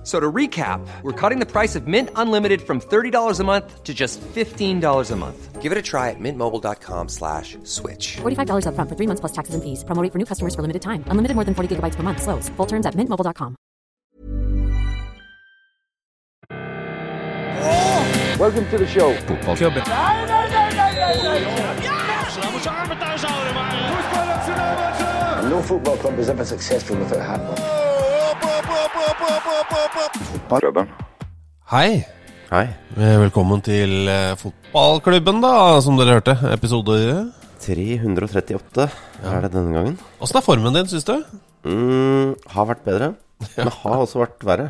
F- So to recap, we're cutting the price of Mint Unlimited from $30 a month to just $15 a month. Give it a try at mintmobile.com slash switch. $45 upfront for three months plus taxes and fees. Promo rate for new customers for limited time. Unlimited more than 40 gigabytes per month. Slows. Full terms at mintmobile.com. Welcome to the show. No football club is ever successful without handball. Oh, oh, oh, Hei. Hei. Eh, Velkommen til eh, fotballklubben, da, som dere hørte. Episode 338 er det denne gangen. Åssen er formen din, syns du? Mm, har vært bedre, men har også vært verre.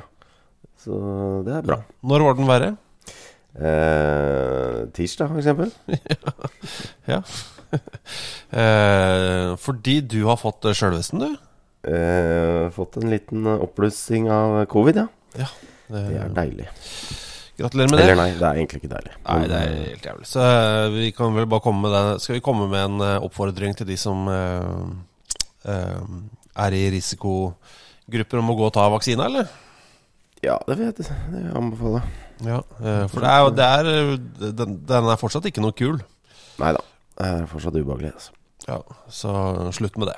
Så det er bra. Når var den verre? Eh, tirsdag, for eksempel. Ja. eh, fordi du har fått eh, sjølvesten, du. Eh, fått en liten oppblussing av covid, ja. Ja. Det er deilig. Gratulerer med det. Eller nei, det er egentlig ikke deilig. Nei, det er helt jævlig. Så eh, vi kan vel bare komme med det. Skal vi komme med en eh, oppfordring til de som eh, eh, er i risikogrupper om å gå og ta vaksine, eller? Ja, det vil jeg, det vil jeg anbefale. Ja, for det er det er, den, den er fortsatt ikke noe kul. Nei da. Det er fortsatt ubehagelig. Altså. Ja, så slutt med det.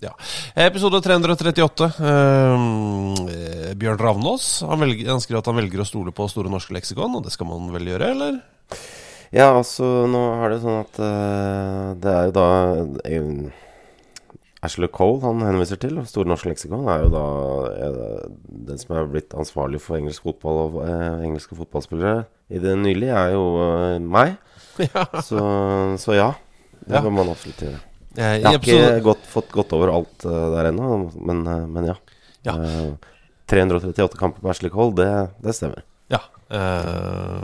Ja. Episode 338. eh, Bjørn Ravnås han, velger, han skriver at han velger å stole på Store norske leksikon, og det skal man vel gjøre, eller? Ja, altså, nå er det sånn at uh, det er jo da uh, Ashley Cole han henviser til, Store norske leksikon, er jo da eh, den som er blitt ansvarlig for engelsk fotball og engelske fotballspillere i det nylig, er jo meg. Ja. Så, så ja, det Ja. kan man absolutt gjøre. Eh, Jeg har ikke episode, gått, fått gått over alt eh, der ennå, men, eh, men ja. Ja. Eh, 338 kamper på Ashley Cole, det, det stemmer. ja. Eh,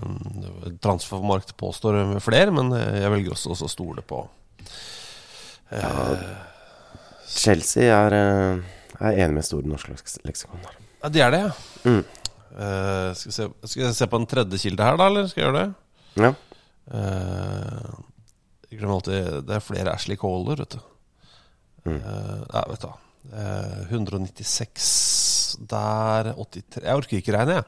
Transfermarkt påstår flere, men jeg velger også å stole på Ja Chelsea er, eh, er enig med Store norske leksikon. der. Ja, de er det, ja. Mm. Eh, skal, vi se, skal jeg se på en tredje kilde her, da, eller skal jeg gjøre det? Ja. Eh, jeg glemmer alltid Det er flere Ashley Caller, vet du. Mm. Uh, ja, vet du hva. Eh, 196 der 83 Jeg orker ikke regne, jeg.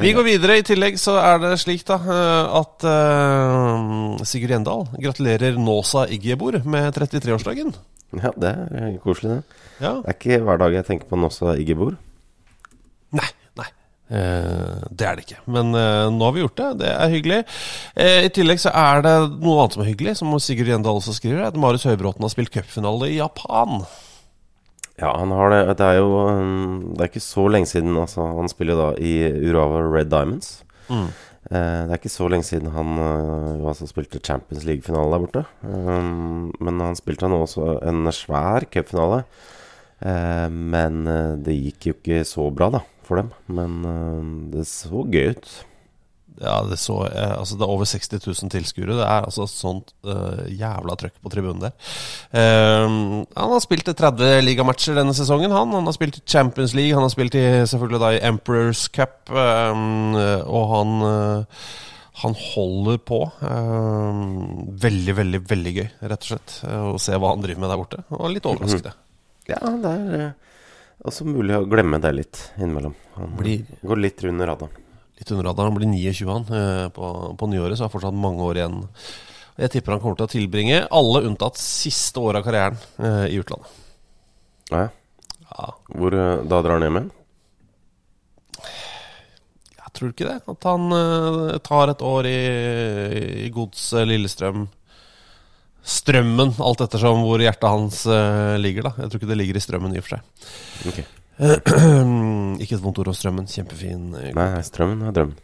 Vi går videre. I tillegg så er det slik da eh, at uh, Sigurd Gjendal gratulerer Nåsa Iggebor med 33-årsdagen. ja, det er koselig, det. Ja. Det er ikke hver dag jeg tenker på Nåsa Iggebor. Eh, det er det ikke. Men eh, nå har vi gjort det. Det er hyggelig. Eh, I tillegg så er det noe annet som er hyggelig, som Sigurd Gjendal også skriver, at Marius Høybråten har spilt cupfinale i Japan. Ja, han har det. Det er jo um, Det er ikke så lenge siden altså, Han spiller da i Urawa Red Diamonds. Mm. Det er ikke så lenge siden han altså spilte Champions League-finale der borte. Um, men han spilte nå også en svær cupfinale. Men det gikk jo ikke så bra, da, for dem. Men eh, det så gøy ut. Ja, det så eh, Altså, det er over 60 000 tilskuere. Det er altså sånt uh, jævla trøkk på tribunen der. Uh, han har spilt i 30 ligamatcher denne sesongen, han. Han har spilt i Champions League, han har spilt i, selvfølgelig da i Emperors Cup, uh, og han han holder på. Eh, veldig, veldig, veldig gøy, rett og slett, å se hva han driver med der borte. Og litt overraskende. Ja, det er også mulig å glemme det litt innimellom. Han Blir- går litt under radaren. Litt under radaren. Han blir 29 han, eh, på, på nyåret, så har fortsatt mange år igjen. Jeg tipper han kommer til å tilbringe alle unntatt siste året av karrieren eh, i utlandet. Ja, ja. Hvor eh, da drar han hjem igjen? jeg tror ikke det. At han eh, tar et år i, i godset Lillestrøm. Strømmen, alt ettersom hvor hjertet hans eh, ligger. da Jeg tror ikke det ligger i strømmen i og for seg. Ok. ikke et vondt ord om strømmen. Kjempefin. eh, Nei, strømmen er drømmen.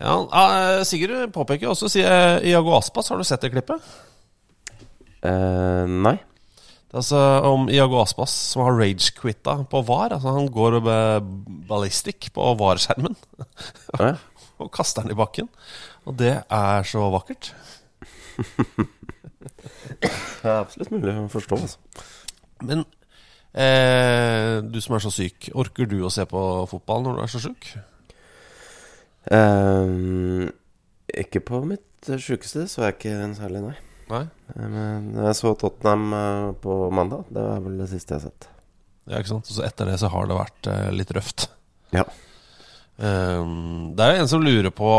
Ja, ah, Sigurd påpeker også, sier Iago Aspas, har du sett det klippet? Eh, nei. Det er altså om Iago Aspas som har rage-quitta på VAR. Altså Han går ballistic på VAR-skjermen Ja, og kaster den i bakken. Og det er så vakkert. det er absolutt mulig å forstå, altså. Men eh, du som er så syk, orker du å se på fotball når du er så sjuk? Um, ikke på mitt sjukeste, så er jeg ikke en særlig, nei. Nei? Eh, Men jeg så Tottenham eh, på mandag. Det er vel det siste jeg har sett. Ja, ikke sant? Så etter det så har det vært eh, litt røft. Ja. Um, det er jo en som lurer på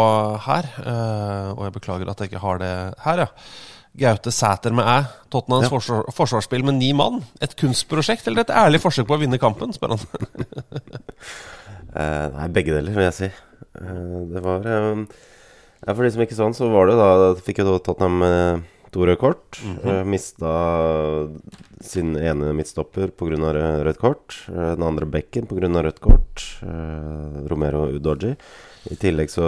her, uh, og jeg beklager at jeg ikke har det her, ja. Gaute Sæter med æ. Tottenhams Ja. forsvar, forsvarsspill med ni mann. Et kunstprosjekt eller et ærlig forsøk på å vinne kampen, spør han. Eh, nei, begge deler, vil jeg si. Eh, det var eh, For de som ikke så han, så var det da Fikk jo Tottenham eh, to røde kort. eh, mista sin ene midtstopper pga. rødt kort. eh, den andre bekken pga. rødt kort. Romero Udoji. I tillegg så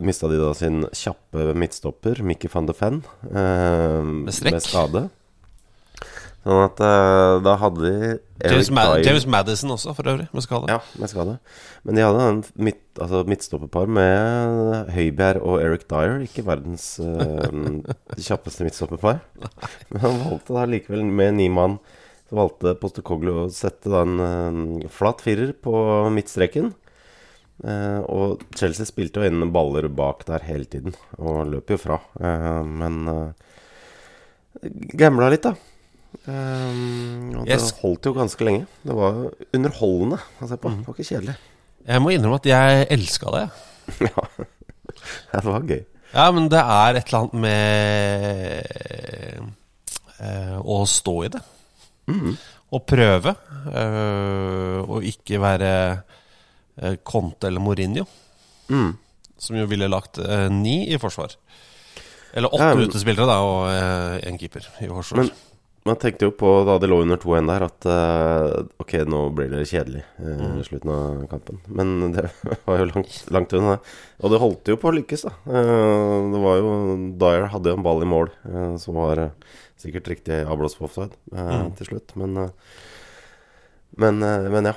mista de da sin kjappe midtstopper, Mickey van de Fenn, eh, Med strekk. skade. Sånn at eh, da hadde de James, Mad James Madison også, for øvrig, med skade. ja, med skade. Men de hadde en midt, altså midtstopperpar med Høibjerg og Eric Dyer. Ikke verdens eh, kjappeste midtstopperpar. Men han valgte da likevel, med ni mann, så valgte Postekoglu å sette da en en flat firer på midtstreken. Eh, og Chelsea spilte jo inn baller bak der hele tiden, og løp jo fra. Eh, men uh, gambla litt, da. Eh, og Yes. det holdt jo ganske lenge. Det var underholdende å se på. Det var ikke kjedelig. Jeg må innrømme at jeg elska det. ja. det var gøy. Ja, men det er et eller annet med eh, å stå i det. Å prøve. eh, og ikke være eh, Conte eller Mourinho, Mm. som jo ville lagt eh, ni i forsvar. Eller åtte Ja, men- utespillere, da, og eh, keeper i forsvar. Men man tenkte jo på da det lå under 2-1 der, at eh, ok, nå blir det kjedelig eh, i slutten av kampen. Men det var jo langt, langt unna. Og det holdt jo på å lykkes, da. Eh, det var jo Dyer hadde jo en ball i mål eh, som var eh, sikkert riktig avblåst på offside eh, til slutt. Men, eh, men, eh, men ja.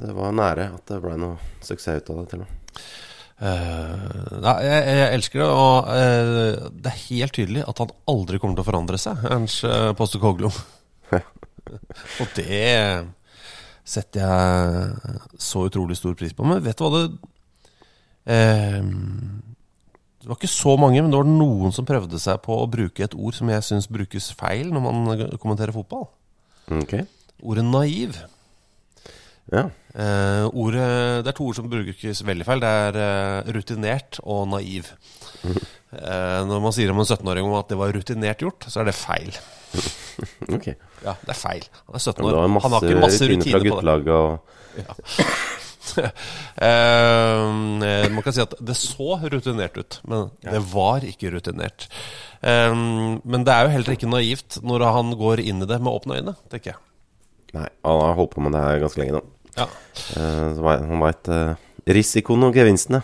Det var nære at det ble noe suksess ut av det, til og med. Uh, nei, jeg, jeg elsker det, og uh, det er helt tydelig at han aldri kommer til å forandre seg, Ernst uh, Postekoglu. og det setter jeg så utrolig stor pris på. Men vet du hva det uh, Det var ikke så mange, men det var noen som prøvde seg på å bruke et ord som jeg syns brukes feil når man kommenterer fotball. Okay. Ordet naiv. Ja. Uh, ordet, det er to ord som brukes veldig feil. Det er uh, rutinert og naiv. uh, når man sier om en 17-åring om at det var rutinert gjort, så er det feil. okay. Ja, det er feil. Han er 17 år. Ja, Han har ikke masse rutine på det. og Eh, man kan si at det så rutinert ut, men det var ikke rutinert. Men det er jo heller ikke naivt når han går inn i det med åpne øyne, tenker jeg. Nei, han har holdt på med det her ganske lenge nå. Ja. Eh, han veit risikoen og gevinstene.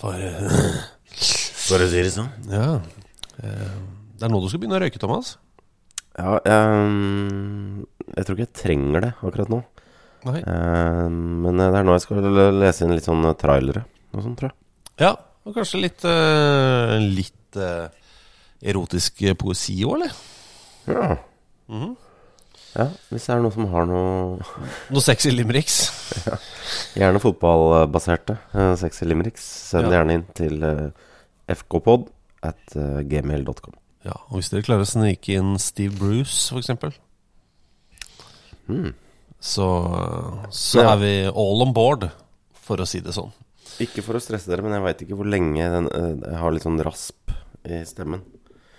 For, eh, For å si det sånn. ja. Eh, det er nå du skal begynne å røyke, Thomas. Ja, jeg, jeg tror ikke jeg trenger det akkurat nå. Nei. Eh, men det er nå jeg skal lese inn litt sånn trailere og sånn, tror jeg. Ja, og kanskje litt, eh, litt eh, erotisk poesi òg, eller? Ja. Mhm. Ja. Hvis det er noen som har noe Noe sexy limericks. Gjerne fotballbaserte uh, sexy limericks. Send det Ja. gjerne inn til uh, fkpod at uh, gmail.com. Ja, og hvis dere klarer å snike inn Steve Bruce, for eksempel, Mm. så, så Ja. er vi all on board, for å si det sånn. Ikke for å stresse dere, men jeg veit ikke hvor lenge den, eh, jeg har litt sånn rasp i stemmen.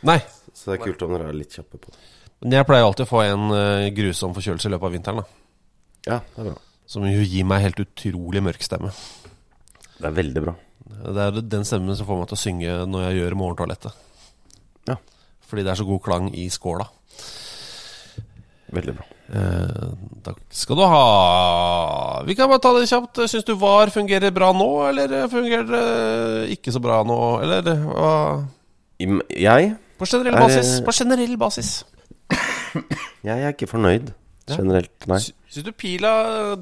Nei, Så det er kult om dere er litt kjappe på det. Men jeg pleier alltid å få en eh, grusom forkjølelse i løpet av vinteren, da. Ja, det er bra. Som jo gir meg helt utrolig mørk stemme. Det er veldig bra. Det er den stemmen som får meg til å synge når jeg gjør morgentoalettet. Ja. Fordi det er så god klang i skåla. Veldig bra. Eh, takk skal du ha. Vi kan bare ta det kjapt. Syns du VAR fungerer bra nå, eller fungerer det ikke så bra nå? Eller hva Jeg På generell Er, basis. eh, På generell basis. Jeg er ikke fornøyd generelt, nei. Syns du pila,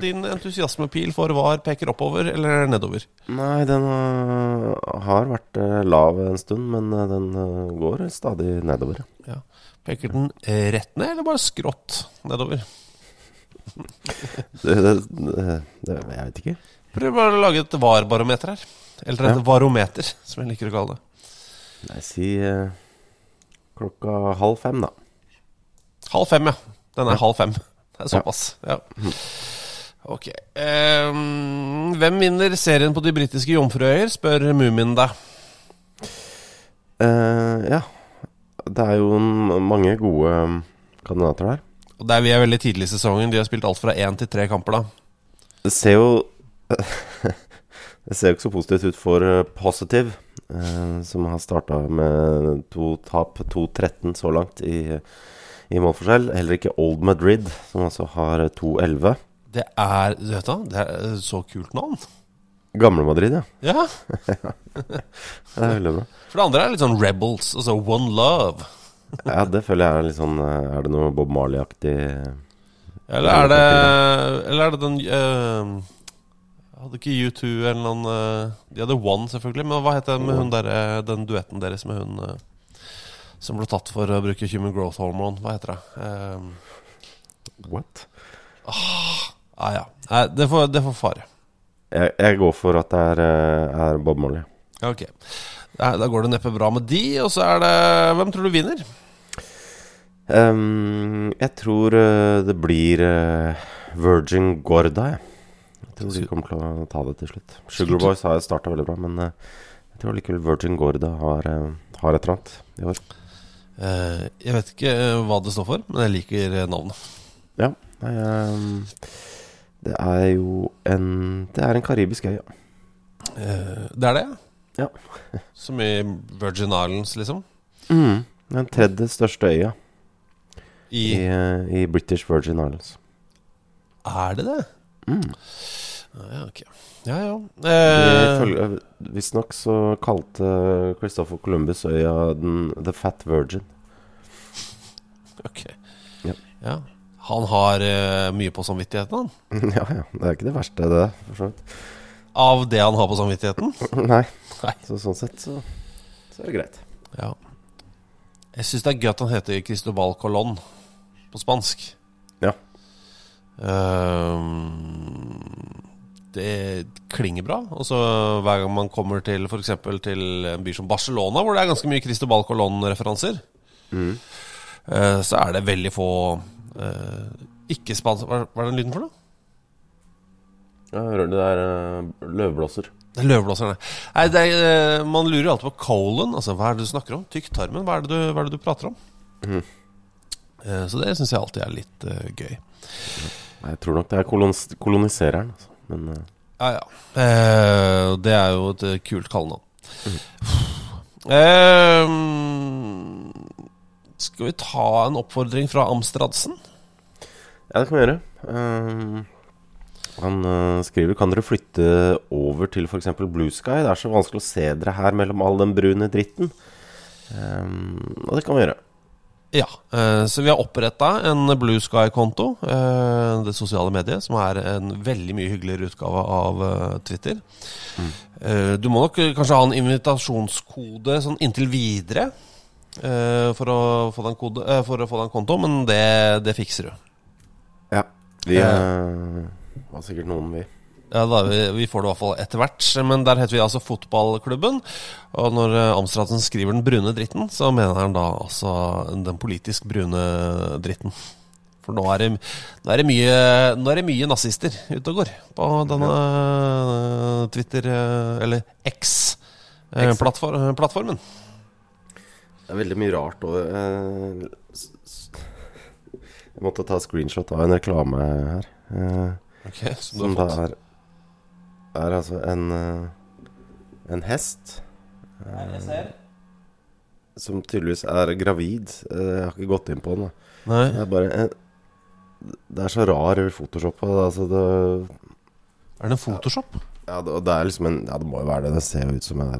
din entusiasmepil for VAR peker oppover eller nedover? Nei, den øh, har vært øh, lav en stund, men øh, den går stadig nedover. Ja. Peker den eh, rett ned, eller bare skrått nedover? Det, det, det, jeg vet ikke. Prøv bare å lage et VAR-barometer her. Eller et Ja. varometer, som jeg liker å kalle det. Nei, si øh, klokka halv fem, da. Halv fem, ja. Den er halv fem. Det er såpass. Ja. Ok. Um, hvem vinner serien på de britiske jomfruøyer, spør Mumien deg. Uh, ja. Det er jo mange gode øh, kandidater der. Og der vi er veldig tidlig i sesongen. De har spilt alt fra én til tre kamper, da. Det ser jo Det ser jo ikke så positivt ut for eh, Positive, eh, som har starta med to tap, 2-13 så langt i, i målforskjell. Heller ikke Old Madrid, som altså har 2-11. Det er du vet da, det er så kult navn. Gamle Madrid, ja. Ja. Det er veldig bra. For det andre er litt sånn Rebels, altså One Love. Ja, det føler jeg er litt sånn eh, Er det noe Bob Marley-aktig Eller er det Eller er det den uh, Hadde ikke U2 eller noen eh, De hadde One, selvfølgelig. Men hva het den hun der, den duetten deres med hun som ble tatt for å bruke human growth hormone? Hva heter det? Um, What? ah, ja. Nei, det får, det får fare. Jeg, jeg går for at det er, eh, er Bob Marley. Ok. Da går det neppe bra med de, og så er det Hvem tror du vinner? Um, jeg tror eh, det blir eh, Virgin Gorda, jeg. Jeg tror de kommer til å ta det til slutt. Sugar Boys har starta veldig bra, men jeg tror likevel Virgin Gorda har, har et eller annet i år. Eh, jeg vet ikke eh, hva det står for, men jeg liker eh, navnet. Ja, det er jo en Det er en karibisk øy, ja. Det er det? Ja. Som i Virgin Islands, liksom? Mm. Den tredje største øya I, i, i British Virgin Islands. Er det det? Mm. Ja, ok. Ja, ja. Eh, Visstnok så kalte Christopher Columbus øya den The Fat Virgin. ok. Ja. Ja. Han har eh, mye på samvittigheten, han. ja, ja. Det er ikke det verste, det, for så vidt. Av det han har på samvittigheten. Nei. Nei. Så sånn sett så, så er det greit. Ja. Jeg syns det er gøy at han heter Cristobal Colón på spansk. Ja. Ehm, det klinger bra. Og så hver gang man kommer til f.eks. til en by som Barcelona, hvor det er ganske mye Cristobal Colón-referanser, eh, så er det veldig få uh, ikke-spansk hva, hva er den lyden for noe? Ja, hører det er uh, løvblåser? Det er løvblåserne. Nei, det er, eh, man lurer jo alltid på colon. Altså, hva er det du snakker om? Tykktarmen? Hva er det du, hva er det du prater om? Eh, så det syns jeg alltid er litt eh, gøy. Jeg tror nok det er kolonis kolonisereren. Altså. Men uh, Ja, ja. Eh, det er jo et eh, kult kallenavn. Eh, skal vi ta en oppfordring fra Amstradsen? ja, det kan vi gjøre. Um, han uh, skriver Kan dere flytte over til f.eks. Blue Sky? Det er så vanskelig å se dere her mellom all den brune dritten. Og det kan vi gjøre. Ja, eh, så vi har oppretta en Blue Sky-konto, eh, det sosiale mediet, som er en veldig mye hyggeligere utgave av eh, Twitter. Mm. du må nok kanskje ha en invitasjonskode sånn inntil videre for, å få den kode, for å få den konto, men det, det fikser du. Ja. Vi uh, har sikkert noen, vi. Ja, da, vi, vi får det i hvert fall etter hvert, men der heter vi altså Fotballklubben. Og når eh, Amstradsen skriver den brune dritten, så mener han da altså den politisk brune dritten. For nå er det, nå er det, mye, nå er det mye nazister ute og går på denne eh, Twitter, eh, eller X-plattformen. Det er veldig mye rart s- Jeg måtte ta screenshot av en reklame her. Okay, som du som har da fått. er, er altså en eh, En hest eh, som tydeligvis er gravid. Eh, jeg har ikke gått inn på den. da. Nei. Det er bare en, Det er så rar Photoshop. Altså det, Er det en Photoshop? ja, det, det er liksom en Ja, det må jo være det. Det ser jo ut som en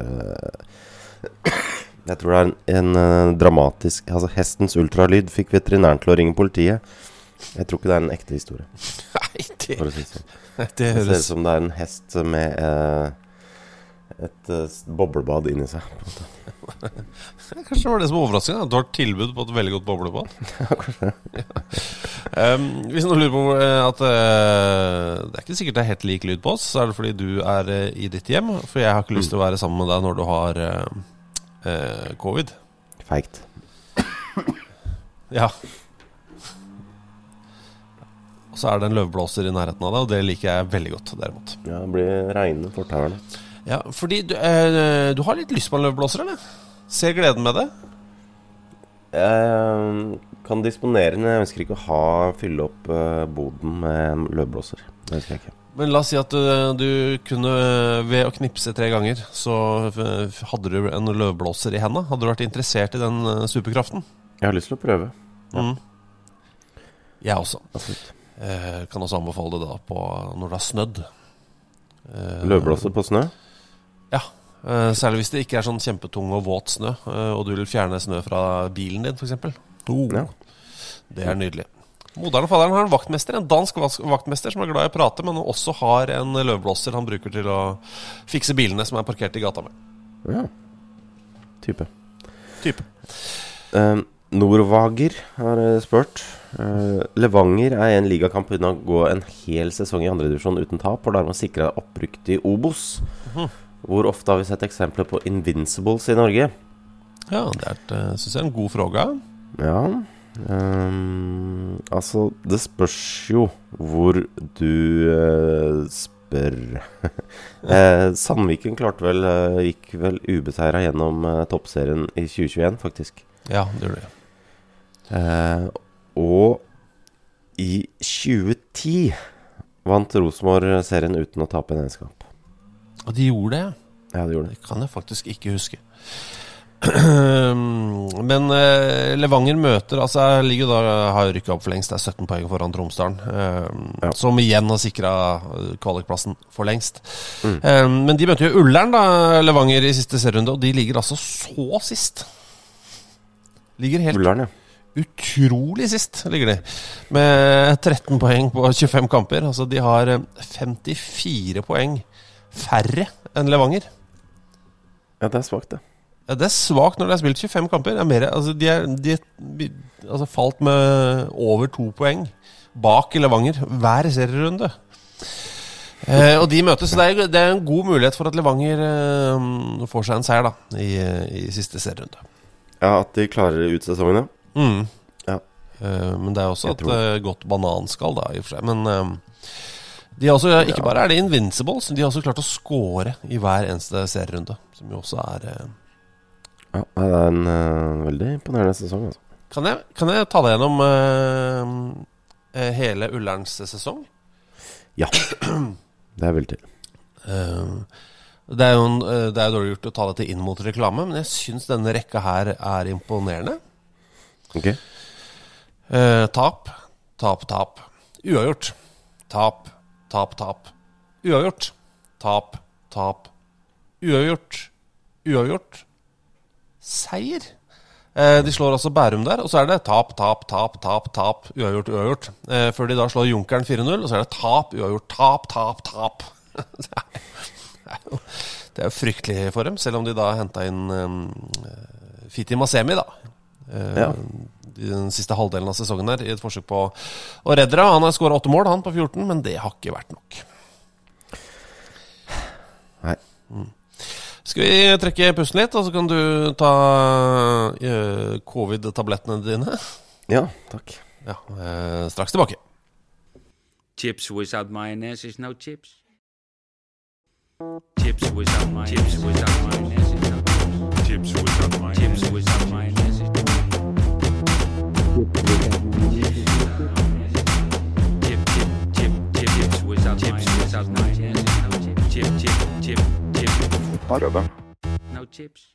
Jeg tror det er en, en dramatisk Altså, hestens ultralyd fikk veterinæren til å ringe politiet. Jeg tror ikke det er en ekte historie, Nei, det, for å si det sånn. det Det ser ut som det er en hest med eh, et eh, boblebad inni seg. på en måte. Kanskje det var det som var overraskende? At du har tilbud på et veldig godt boblebad? Um, hvis noen lurer på eh, at eh, det er ikke sikkert det er helt lik lyd på oss, så er det fordi du er eh, i ditt hjem. For jeg har ikke lyst til å være sammen med deg når du har eh, eh, covid. Feigt. Ja. Og så er det en løvblåser i nærheten av deg, og det liker jeg veldig godt, derimot. Ja, det blir reine fortauerne. Ja, fordi du, eh, du har litt lyst på en løvblåser, eller? Ser gleden med det? Jeg kan disponere den. Jeg ønsker ikke å ha, fylle opp eh, boden med en løvblåser. Det ønsker jeg ikke. Men la oss si at du, du kunne ved å knipse tre ganger, så hadde du en løvblåser i henda. Hadde du vært interessert i den eh, superkraften? Jeg har lyst til å prøve. Mm. Jeg også. Absolutt. Eh, kan også anbefale det da på når det har snødd. Eh, Løvblåser på snø? Ja. Eh, særlig hvis det ikke er sånn kjempetung og våt snø, eh, og du vil fjerne snø fra bilen din, f.eks. Oh. Ja. Det er nydelig. Moderen og faderen har en vaktmester, en dansk vaktmester som er glad i å prate, men også har en løvblåser han bruker til å fikse bilene som er parkert i gata med. Ja. Type. Type. Eh, Norvager har spurt. Eh, Levanger er en ligakamp unna å gå en hel sesong i andredivisjon uten tap, og dermed sikre opprykk til Obos. Hvor ofte har vi sett eksempler på invincibles i Norge? Ja, det er, et, eh, synes jeg, en god fråga. Ja Um, Altså, det spørs jo hvor du uh, spør. eh, Sandviken klarte vel gikk vel ubeseira gjennom uh, toppserien i 2021, faktisk. Ja, det gjør det. Eh, og i 2010 vant Rosenborg serien uten å tape en egenskap. Og de gjorde det, Ja, det gjorde det. Det kan jeg faktisk ikke huske. Men eh, Levanger møter Altså jeg ligger da har rykka opp for lengst. Det er 17 poeng foran Tromsdalen. eh, Ja. Som igjen har sikra kvalikplassen for lengst. Eh, men de møter jo Ullern, da, Levanger, i siste serierunde, og de ligger altså så sist. Ligger helt Ullern, ja. utrolig sist, ligger de. Med 13 poeng på 25 kamper. Altså de har eh, 54 poeng færre enn Levanger. Ja, det er svakt, det. Ja, det er svakt når de har spilt 25 kamper. Er mer, altså, de er de, de, altså, falt med over to poeng bak Levanger hver serierunde. Eh, og de møtes, så det er, det er en god mulighet for at Levanger eh, får seg en seier da i, i siste serierunde. Ja, At de klarer ut sesongen. Mm. Ja. Uh, men det er også Jeg et tror eh, godt bananskall, da, i og for seg. Men uh, de også, ikke bare er de invincibles, de har også klart å score i hver eneste serierunde. Som jo også er ja det er en veldig imponerende sesong, altså. Kan jeg, kan jeg ta deg gjennom hele Ullerns sesong? Ja. Det er vel til. Eh, det er jo en, eh, det er dårlig gjort å ta dette inn mot reklame, men jeg syns denne rekka her er imponerende. Ok. Eh, tap, tap, tap. Uavgjort. Tap, tap, tap. Uavgjort. Tap, tap. Uavgjort. Uavgjort. Seier. Eh, de slår altså Bærum der, og så er det tap, tap, tap, tap, tap, uavgjort, uavgjort. Eh, før de da slår Junkeren 4-0, og så er det tap, uavgjort, tap, tap, tap. det, er, jo, det er jo fryktelig for dem, selv om de da henta inn um, Fiti Masemi, da. Uh, Ja. I den siste halvdelen av sesongen her, i et forsøk på å redde det. Han har skåra åtte mål, han, på 14, men det har ikke vært nok. Nei. Skal vi trekke pusten litt, og så kan du ta uh, covid-tablettene dine? Ja, takk. Ja, uh, straks tilbake. Chips without mayonnaise is no chips. Chips without mayonnaise. Chips without mayonnaise is no chips. Chips without mayonnaise. Chips without mayonnaise is no Chip, chip, chip, chip, chips without mayonnaise. Without mayonnaise is no chip. Chip, chip, chip, chip. No chips.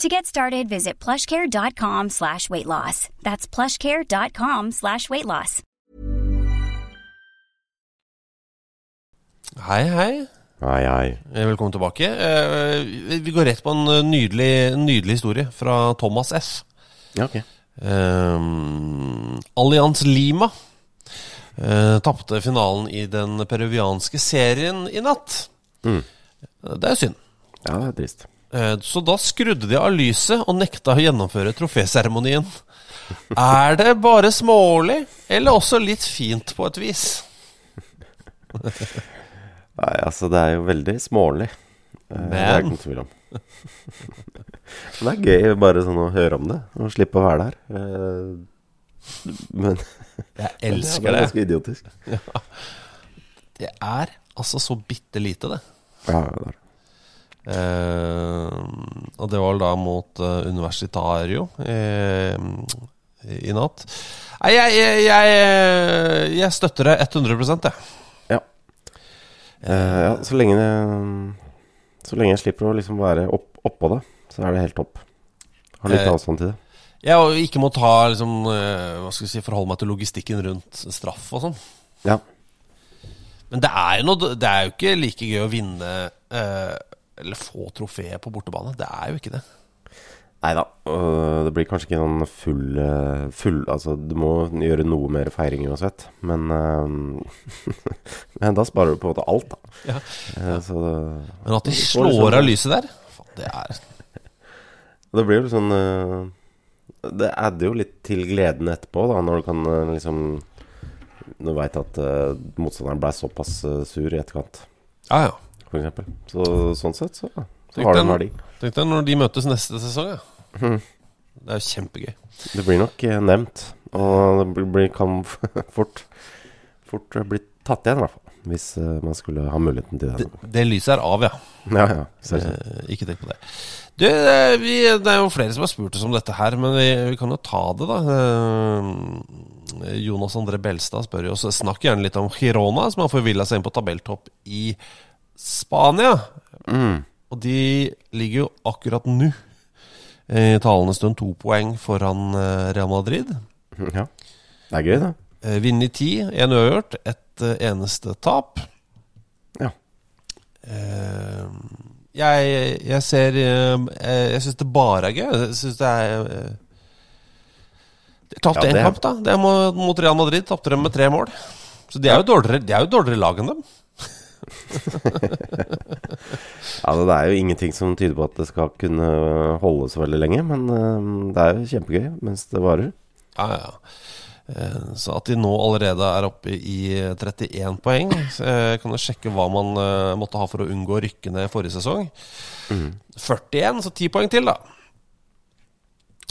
To get started, visit plushcare.com slash weight loss. That's plushcare.com slash weight loss. Hei, hei. Hei, ai. Eh, Velkommen tilbake. Eh, vi- går rett på en eh, nydelig, nydelig historie fra Thomas F. Ja, ok. Um, Allianz Lima uh, tapte finalen i den peruvianske serien i natt. Mm. Det er synd. Ja, det er trist. Eh, Så da skrudde de av lyset og nekta å gjennomføre troféseremonien. Er det bare smålig, eller også litt fint på et vis? Nei, altså, det er jo veldig smålig. Men. Det er ikke Men noe tvil om. Men det er gøy bare sånn å høre om det, og slippe å være der. Eh, Men jeg elsker det Det er det. ganske idiotisk. Det er altså så bitte lite, det. Ja, det er. Eh, og det var da mot eh, Universitario eh, i natt. Nei, jeg, jeg, jeg, jeg støtter det 100 jeg. Ja. Eh, ja, så lenge det Så lenge jeg slipper å liksom være opp, oppå det, så er det helt topp. Har litt Eh, avstand til det. Ja, og ikke må ta liksom, eh, Hva skal vi si, forholde meg til logistikken rundt straff og sånn. Ja. Men det er noe Det er jo ikke like gøy å vinne eh, eller få trofé på bortebane. Det er jo ikke det. Nei da. Det blir kanskje ikke noen full, eh, full Altså, du må gjøre noe mer feiring uansett. Men eh, Men da sparer du på en måte alt, da. Ja. Eh, Så Men at de slår liksom- av lyset der, det er det blir jo sånn Det adder jo litt til gleden etterpå, da, når du kan liksom Når du veit at motstanderen ble såpass sur i etterkant, Ja, ja. For. Så sånn sett så, så har det en verdi. Tenk deg når de møtes neste sesong, ja. Mhm. Det er jo kjempegøy. Det blir nok eh, nevnt, og det blir- kan fort, fort eh, bli tatt igjen, i hvert fall. Hvis eh, man skulle ha muligheten til det. Det, det lyset er av, ja. Ja, ja. Eh, ikke tenk på det. Du, vi, det er jo flere som har spurt oss om dette her, men vi, vi kan jo ta det, da. Jonas André Belstad spør jo oss Snakk gjerne litt om Girona, som har forvilla seg inn på tabelltopp i Spania. Mm. Og de ligger jo akkurat nå, eh, i talende stund, to poeng foran eh, Real Madrid. Ja. Det er gøy, det. Vinn i ti, én uavgjort, ett eh, eneste tap. Ja. Eh, jeg, jeg ser eh, Jeg syns det bare er gøy. Jeg syns det er eh, De tapte Ja, én det- kamp, da. Mot Real Madrid. Tapte dem med tre mål. Så de er jo dårligere, de er jo dårligere lag enn dem. Altså, det er jo ingenting som tyder på at det skal kunne holde så veldig lenge, men eh, det er jo kjempegøy mens det varer. Ja, ja. Eh, Så at de nå allerede er oppe i 31 poeng så Jeg kan jo sjekke hva man eh, måtte ha for å unngå å rykke ned forrige sesong. 41, så 10 poeng til, da.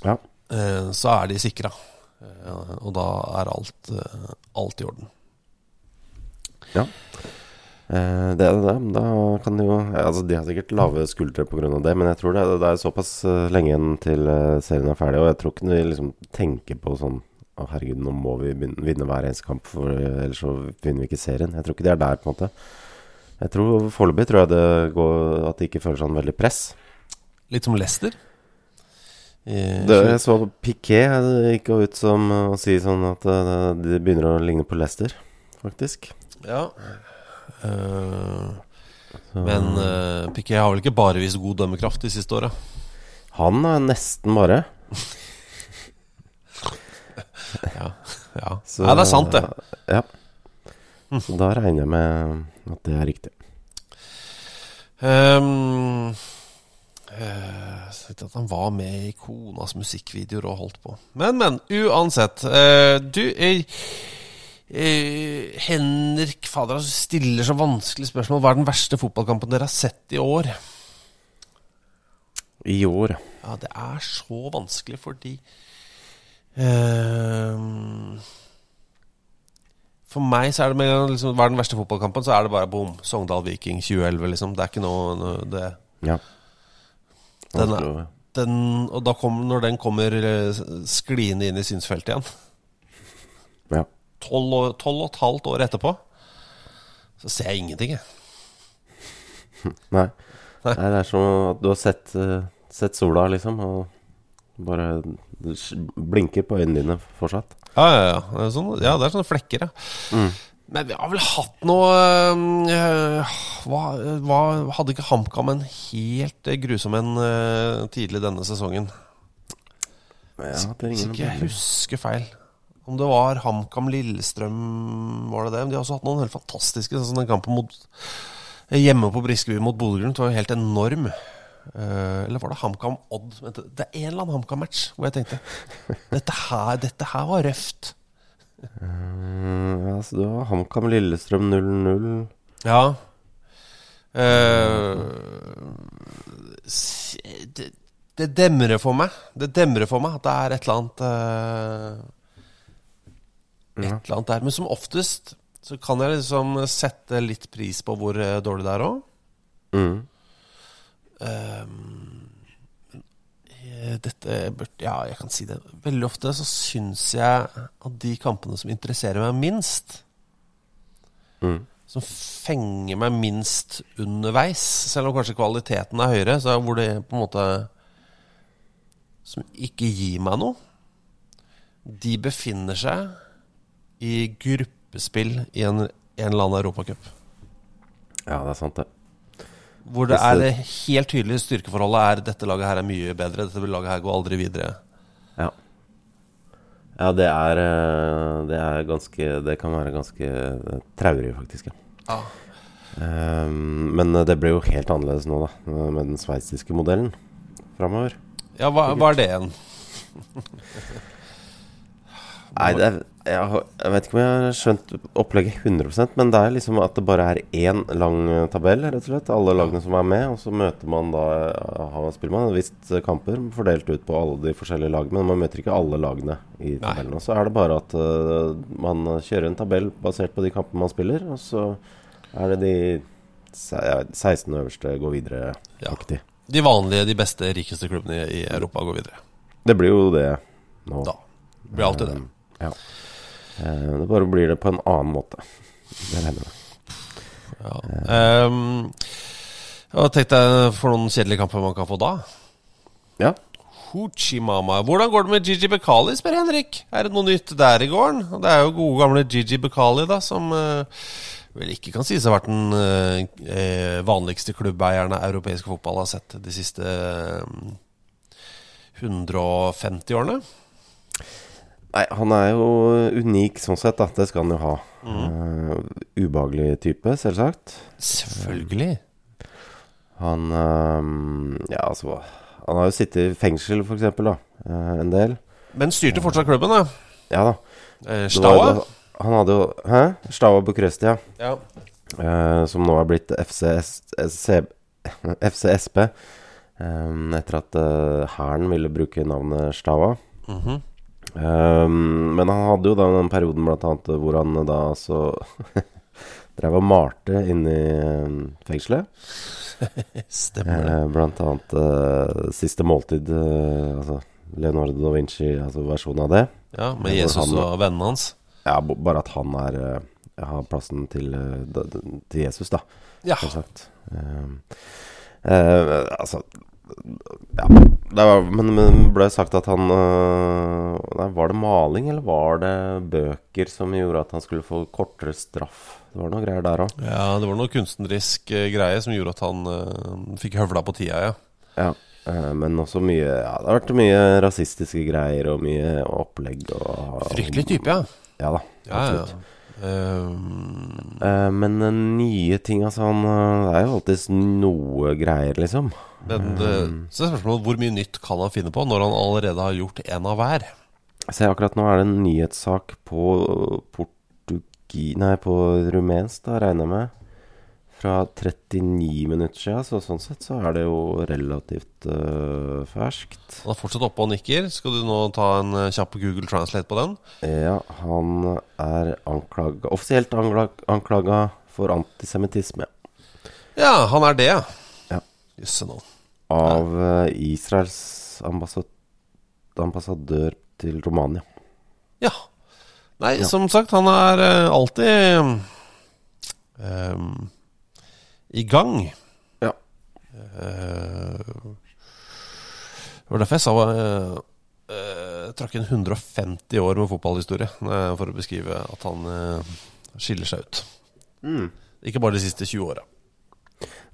Ja. Eh, Så er de sikra. Eh, Og da er alt, eh, alt i orden. Ja. Eh, det er det. Da kan de jo altså De har sikkert lave skuldre pga. det, men jeg tror det, det er såpass eh, lenge igjen til eh, serien er ferdig. Og jeg tror ikke de liksom tenker på sånn Å, herregud, nå må vi begynne, vinne hver eneste kamp, for eh, ellers så vinner vi ikke serien. Jeg tror ikke de er der, på en måte. Jeg tror Foreløpig tror jeg det går at de ikke føler sånn veldig press. Litt som Lester? Det, jeg så Piquet gikk ut som eh, å si sånn at eh, de begynner å ligne på Lester, faktisk. Ja. Eh, men uh, Piquet har vel ikke bare vist god dømmekraft de siste åra? Han er nesten bare. Ja. ja. Så- Nei, det er sant, det. Ja. Så da regner jeg med at det er riktig. Um, uh, så vet jeg at han var med i konas musikkvideoer og holdt på. Men, men. Uansett. Uh, du eh, eh, Henrik Fader, altså, stiller så vanskelig spørsmål. Hva er den verste fotballkampen dere har sett i år? I år. Ja, det er så vanskelig fordi ehm, For meg så er det med liksom, Hva er den verste fotballkampen? Så er det bare bom. Sogndal Viking 2011, liksom. Det er ikke noe, noe det, Ja. den, er, den, Og da kommer, når den kommer eh, skliende inn i synsfeltet igjen. Tolv og, og et halvt år etterpå, så ser jeg ingenting, jeg. Nei. Nei. Det er som at du har sett, eh, sett sola, liksom, og bare blinker på øynene dine fortsatt. Ja, ja, ja. Det er, sånne, ja, det er sånne flekker, ja. Mm. Men vi har vel hatt noe øh, hva, hva, Hadde ikke HamKam en helt eh, grusom en øh, tidlig denne sesongen? Ja, det Hvis ikke jeg husker feil. Om det var HamKam Lillestrøm, var det det? De har også hatt noen helt fantastiske. Sånn som den kampen mot hjemme på Briskeby mot Bodø-Glimt var jo helt enorm. Eh, eller var det HamKam Odd? Det er en eller annen HamKam-match hvor jeg tenkte dette her, dette her var røft. Uh, ja, så var HamKam Lillestrøm 0-0. Ja. Uh, det, det demrer for meg. Det demrer for meg at det er et eller annet eh, Et eller annet der. Men som oftest så kan jeg liksom sette litt pris på hvor eh, dårlig det er òg. Mm. Dette burde Ja, jeg kan si det. Veldig ofte så syns jeg at de kampene som interesserer meg minst, Mm. som fenger meg minst underveis, selv om kanskje kvaliteten er høyere, så hvor det på en måte Som ikke gir meg noe, de befinner seg i gruppespill i en, en eller annen europacup. Ja, det er sant, det. Hvor det er helt tydelige styrkeforholdet er dette laget her er mye bedre, dette laget her går aldri videre. Ja. Ja, det er, eh, det er ganske Det kan være ganske eh, traurig, faktisk. Ja. Ja. Um, men det blir jo helt annerledes nå, da, med den sveitsiske modellen framover. Ja, hva, hva er det igjen? Nei, er, jeg, jeg vet ikke om jeg har skjønt opplegget 100% men det er liksom at det bare er én lang eh, tabell, rett og slett. Alle lagene som er med. Og så møter man da eh, har man spiller man et visst eh, kamper fordelt ut på alle de forskjellige lagene. Men man møter ikke alle lagene i tabellen. Og så er det bare at uh, man kjører en tabell basert på de kampene man spiller. Og så er det de 16 øverste går videre. Ja. De vanlige, de beste, rikeste klubbene i, Europa går videre. Det blir jo det nå. Da. Blir alltid det. Ja. Eh, Det bare blir det på en annen måte. Det regner jeg med. Ja. Um, Tenk tenkte jeg for noen kjedelige kamper man kan få da? Ja. Hoochie-mama. Hvordan går det med Gigi Bekali, spør Henrik. Er det noe nytt der i gården? Det er jo gode gamle Gigi Bekali, da, som uh, vel ikke kan sies å ha vært den eh, vanligste klubbeieren av europeisk fotball har sett de siste uh, 150 årene. Nei, han er jo unik sånn sett, da. Det skal han jo ha. Mm. Uh, ubehagelig type, selvsagt. Selvfølgelig. Han eh, Ja, altså Han har jo sittet i fengsel, for eksempel, da. Uh, en del. Men styrte fortsatt klubben, da. Ja da. Eh, Staua? da- Han hadde jo Hæ? Staua Bucuresti, ja. Ja. Uh, som nå er blitt FCSP. Um, etter at eh, Hæren ville bruke navnet Staua. Mhm. Um, men han hadde jo da den perioden blant annet hvor han da altså drev og malte inne i um, fengselet. Stemmer det. Eh, blant annet eh, Siste måltid, eh, altså Leonardo da Vinci, altså versjonen av det. Ja, med Jesus han- og vennene hans. Ja, bare at han er eh, har plassen til, eh, til Jesus, da. Ja. Um, eh, altså Ja. Var, men men det ble sagt at han eh, Nei, Var det maling, eller var det bøker som gjorde at han skulle få kortere straff? Det var noe greier der òg. Ja, det var noe kunstnerisk eh, greie som gjorde at han uh, fikk høvla på tida, ja. Ja. eh, men også mye Ja, det har vært mye rasistiske greier og mye opplegg og Fryktelig type, ja. Ja da. Ja, ja. absolutt. Ehm, Eh, men nye ting, altså han, eh, Det er jo alltid noe greier, liksom. Men um, så er spørsmålet hvor mye nytt kan han finne på når han allerede har gjort en av hver? Se, akkurat nå er det en nyhetssak på portugi... Nei, på rumensk, da, regner jeg med. Fra 39 minutter siden, så sånn sett så er det jo relativt uh, ferskt. Han er fortsatt oppe og nikker. Skal du nå ta en eh, kjapp Google Translate på den? Ja, han er anklaga Offisielt anklag, anklaga for antisemittisme Ja, han er det, ja. Ja. Jøsse navn. Av øh, Israels ambassad ambassadør til Romania. Ja. Nei, Ja. som sagt, han er eh, alltid um, i gang. Ja. Uh, det var derfor jeg sa uh, trakk inn 150 år med fotballhistorie eh, for å beskrive at han uh, skiller seg ut. Mm. Ikke bare de siste 20 åra.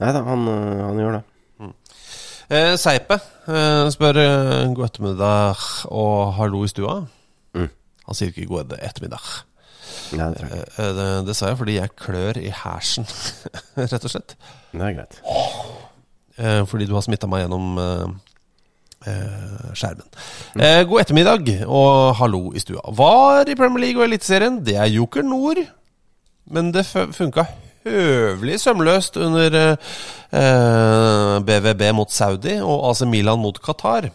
Nei da, han, han gjør det. Eh, Seipe eh, spør eh, god ettermiddag og hallo i stua. Mm. Han sier ikke god ettermiddag. Nei, det tror jeg ikke. Eh, det, det sa jeg fordi jeg klør i hersen, rett og slett. Det er greit. Eh, fordi du har smitta meg gjennom eh, eh, skjermen. Eh, god ettermiddag og hallo i stua. Var i Premier League og Eliteserien. Det er Joker Nord. Men det fu- funka høvelig sømløst under eh, eh, BVB mot Saudi og AC Milan mot Qatar.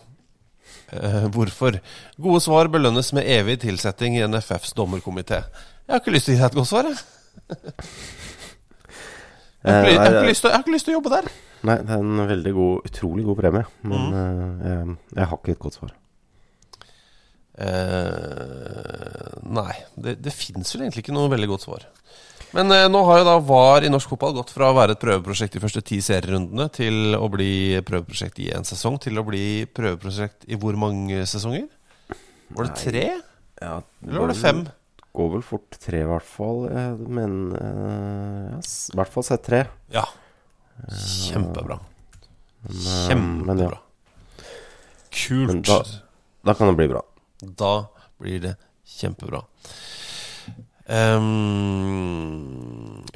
Eh, hvorfor? Gode svar belønnes med evig tilsetting i NFFs dommerkomité. Jeg har ikke lyst til å gi deg et godt svar, jeg. Jeg har, ikke, jeg, har til, jeg har ikke lyst til å jobbe der. Nei, det er en veldig god, utrolig god premie. Men Mm. øh, jeg, jeg har ikke et godt svar. Eh, nei, det, det fins vel egentlig ikke noe veldig godt svar. Men eh, nå har jo da VAR i norsk fotball gått fra å være et prøveprosjekt de første ti serierundene til å bli prøveprosjekt i en sesong, til å bli prøveprosjekt i hvor mange sesonger? Var det tre? Ja, Eller var det fem? Går vel fort tre, i hvert fall. eh, Men ja, i hvert fall sett tre. Ja. Kjempebra. Men, øh, men ja. Kjempebra. Kult. Men da, da kan det bli bra. Da blir det kjempebra. Ehm,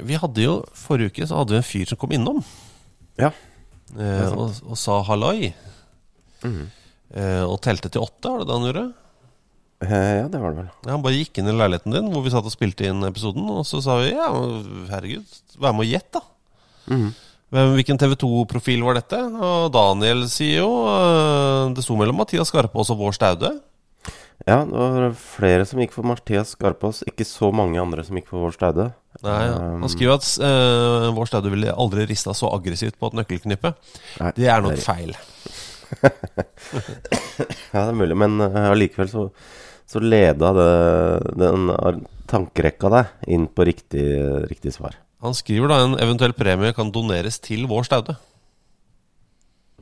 vi hadde jo Forrige uke så hadde vi en fyr som kom innom Ja. uh, og, og sa halloi. -hmm. uh, og telte til åtte, var det det han gjorde? Eh, ja, det var det vel. Ja, han bare gikk inn i leiligheten din hvor vi satt og spilte inn episoden, og så sa vi ja, herregud, vær med og gjett, da. Mm -hmm. hvilken TV 2-profil var dette? Og Daniel sier jo eh, Det sto mellom Mathias Skarpaas og Vår Staude. Ja, det var flere som gikk for Mathias Skarpaas. Ikke så mange andre som gikk for Vår Staude. Nei, Um, Han skriver at uh, Vår Staude ville aldri rista så aggressivt på et nøkkelknippe. Nei, Det er nok det er- feil. Ja, det er mulig, men allikevel uh, så, så leda det, den tankerekka deg inn på riktig, riktig svar. Han skriver da en eventuell premie kan doneres til Vår Staude.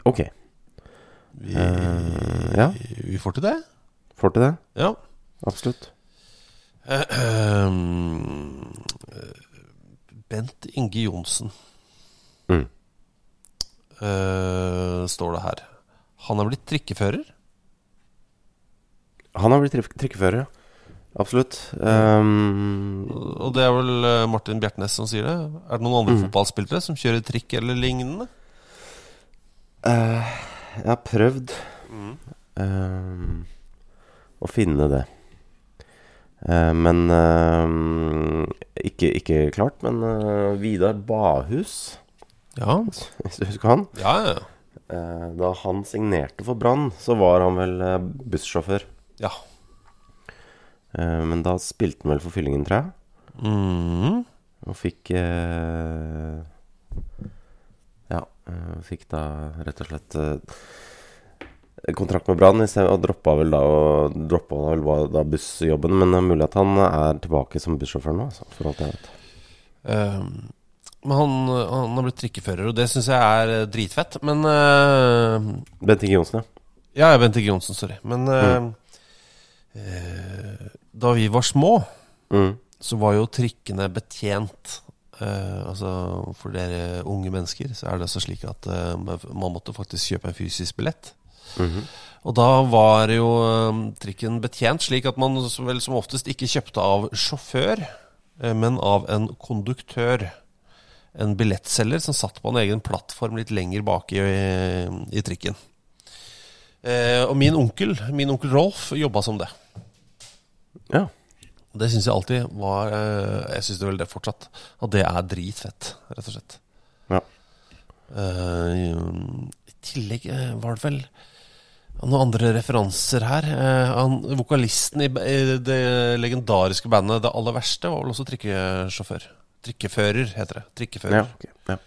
Ok. Vi, uh, ja. vi får til det. Får til det? Ja. Absolutt. Uh, eh, Bent Inge Johnsen, Mm. uh, står det her. Han er blitt trikkefører. Han har blitt trikk- trikkefører, ja. Absolutt. Um, Og det er vel eh, Martin Bjertnæs som sier det. Er det noen andre Mm. fotballspillere som kjører trikk eller lignende? eh, jeg har prøvd Mm. um, å finne det. Eh, men eh, ikke, ikke klart. Men eh, Vidar Bahus, Ja. hvis du husker han Ja, ja. eh, Da han signerte for Brann, så var han vel bussjåfør. ja. Men da spilte han vel for Fyllingen, tror jeg. Mm. Og fikk Ja, fikk da rett og slett kontrakt med Brann, og droppa vel da og droppa vel da bussjobben. Men det er mulig at han er tilbake som bussjåfør nå, altså, for alt jeg vet. Ehm, men han, han har blitt trikkefører, og det syns jeg er eh, dritfett. Men uh, Bent Inge Johnsen, Ja, ja. Bent Inge Johnsen, sorry. Men eh, uh, da vi var små, Mm. så var jo trikkene betjent. Uh, altså For dere unge mennesker så er det altså slik at uh, man måtte faktisk kjøpe en fysisk billett. Mhm. Og da var jo eh, trikken betjent slik at man vel som oftest ikke kjøpte av sjåfør, eh, men av en konduktør. En billettselger som satt på en egen plattform litt lenger bak i, i trikken. Eh, og min onkel, min onkel Rolf, jobba som det. Ja. Det syns jeg alltid var eh, Jeg syns det vel det fortsatt. At det er dritfett, rett og slett. Ja. Eh, I tillegg var det vel noen andre referanser her. Eh, han, vokalisten i, i det legendariske bandet Det Aller Verste var vel også trikkesjåfør. Trikkefører, heter det. Trikkefører. Ja, ok, ja.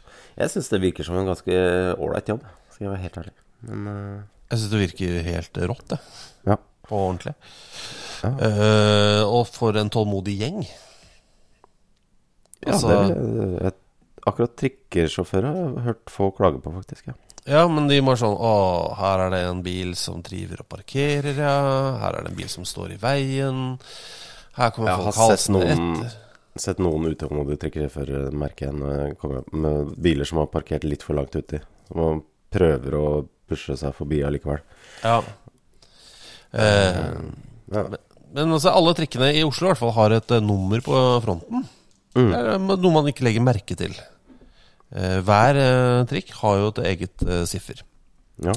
Jeg syns det virker som en ganske ålreit jobb, skal jeg være helt ærlig. Men uh... Jeg syns det virker helt rått, det. Ja. På ordentlig. Ja. Eh, og for en tålmodig gjeng. ja, Altså- det er, Akkurat trikkesjåfører har jeg hørt få klage på, faktisk. ja Ja, men de må sånn Å, her er det en bil som driver og parkerer, ja. Her er det en bil som står i veien. Her kommer Jeg har folk halsende etter. sett noen utålmodige trikkesjåfører, merker jeg, når jeg kommer opp med biler som har parkert litt for langt uti. Som prøver å pushe seg forbi allikevel. Ja. Eh, Ja. men, altså, alle trikkene i Oslo i hvert fall har et eh, nummer på fronten. Mm. Det er noe man ikke legger merke til. Eh, hver eh, trikk har jo et eget eh, siffer. Ja.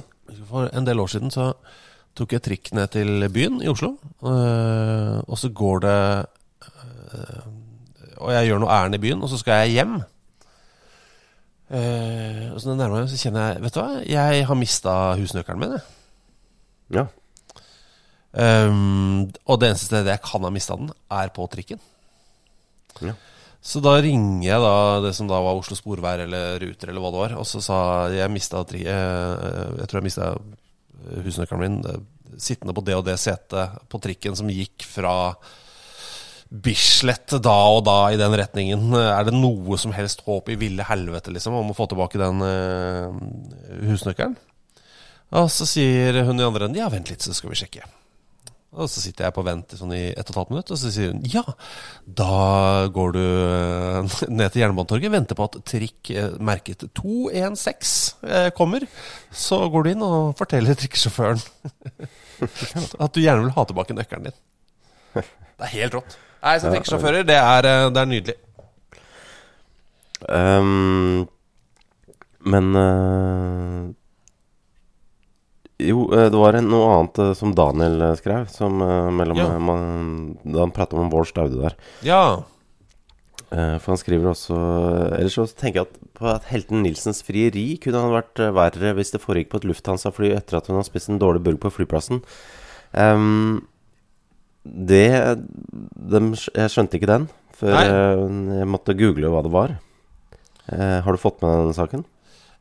For en del år siden så tok jeg trikk ned til byen i Oslo. og så går det Og jeg gjør noe ærend i byen, og så skal jeg hjem. Og så når jeg nærmer meg, så kjenner jeg Vet du hva, jeg har mista husnøkkelen min. Jeg. ja. Um, og det eneste stedet jeg kan ha mista den, er på trikken. Ja. Så da ringer jeg da det som da var Oslo Sporveier eller Ruter eller hva det var, og så sa jeg mista tri... eh, Jeg tror jeg mista husnøkkelen min eh, sittende på det og det setet på trikken som gikk fra Bislett da og da i den retningen. Er det noe som helst håp i ville helvete liksom om å få tilbake den eh, husnøkkelen? Og så sier hun i andre enden ja, vent litt, så skal vi sjekke. Og så sitter jeg på vent i sånn i ett og et halvt minutt, og så sier hun ja, da går du eh, ned til Jernbanetorget, venter på at trikk eh, merket 216 eh, kommer. Så går du inn og forteller trikkesjåføren at du gjerne vil ha tilbake nøkkelen din. Det er helt rått. Nei, så trikkesjåfører, det det er nydelig. Um, men eh, Jo, eh, det var en, noe annet eh, som Daniel eh, skrev, som mellom Ja. man, Da han pratet om Bård Staude der. Ja. For han skriver også Ellers så tenker jeg at på at Helten Nilsens frieri kunne han vært verre hvis det foregikk på et Lufthansa-fly etter at hun har spist en dårlig burger på flyplassen. Um, det de, Jeg skjønte ikke den før Nei. jeg måtte google hva det var. Uh, har du fått med den saken?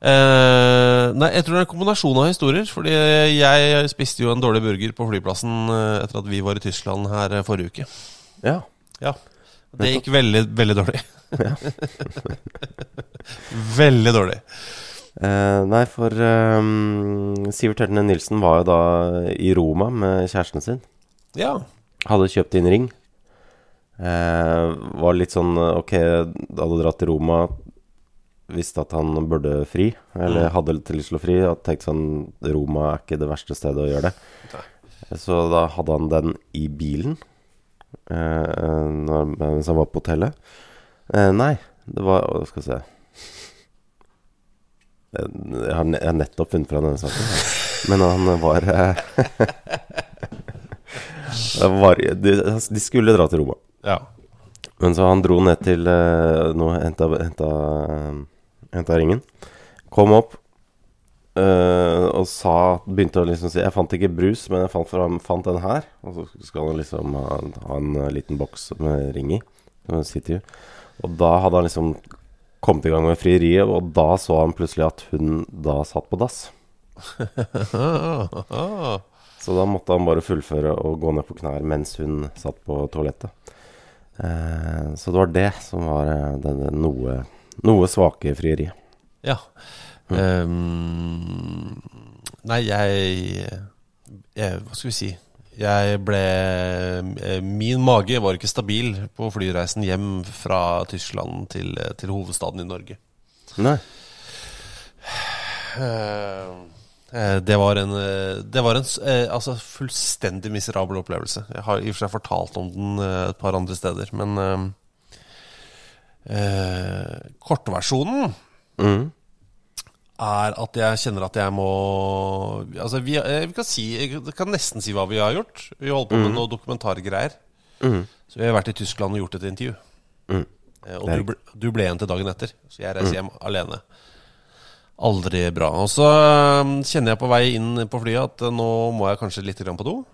Eh, nei, jeg tror det er en kombinasjon av historier. Fordi jeg spiste jo en dårlig burger på flyplassen eh, etter at vi var i Tyskland her eh, forrige uke. Ja. Ja. Det gikk veldig, veldig dårlig. veldig dårlig. Uh, nei, for um, Sivert Heltene Nilsen var jo da i Roma med kjæresten sin. Ja. Hadde kjøpt inn ring. Uh, var litt sånn Ok, hadde dratt til Roma. Visste at han burde fri, eller Mm. hadde lyst til å fri. Og tenkte sånn Roma er ikke det verste stedet å gjøre det. Så da hadde han den i bilen eh, når, mens han var på hotellet. Eh, nei, det var å, skal vi se Jeg har, jeg har nettopp funnet fra denne saken. Men han var eh, var, de, de skulle dra til Roma. Ja. Men så han dro ned til uh, Nå henta, henta, henta ringen. Kom opp eh, og sa Begynte å liksom si Jeg fant ikke brus, men jeg fant, fram- fant den her. Og så skal han liksom ha, ha en eh, liten boks med ring i. Og da hadde han liksom kommet i gang med frieriet, og da så han plutselig at hun da satt på dass. Så da måtte han bare fullføre og gå ned på knær mens hun satt på toalettet. Eh, så det var det som var eh, det, det noe, noe svake frieri. Ja. Um, nei, jeg, jeg Hva skal vi si? Jeg ble eh, Min mage var ikke stabil på flyreisen hjem fra Tyskland til, til hovedstaden i Norge. Nei. Eh, eh, Det var en, eh, det var en altså, fullstendig miserabel opplevelse. Jeg har i og for seg fortalt om den et par andre steder, men eh, kortversjonen Mm. er at jeg kjenner at jeg må Altså, vi, eh, vi kan si Jeg kan nesten si hva vi har gjort. Vi holder på med Mhm. noe dokumentargreier. Mm. Så vi har vært i Tyskland og gjort et intervju. Mm. Eh, Og du du ble igjen til dagen etter, så jeg reiser Mm. hjem alene. Aldri bra. Og så eh, kjenner jeg på vei inn på flyet at eh, nå må jeg kanskje litt grann på do.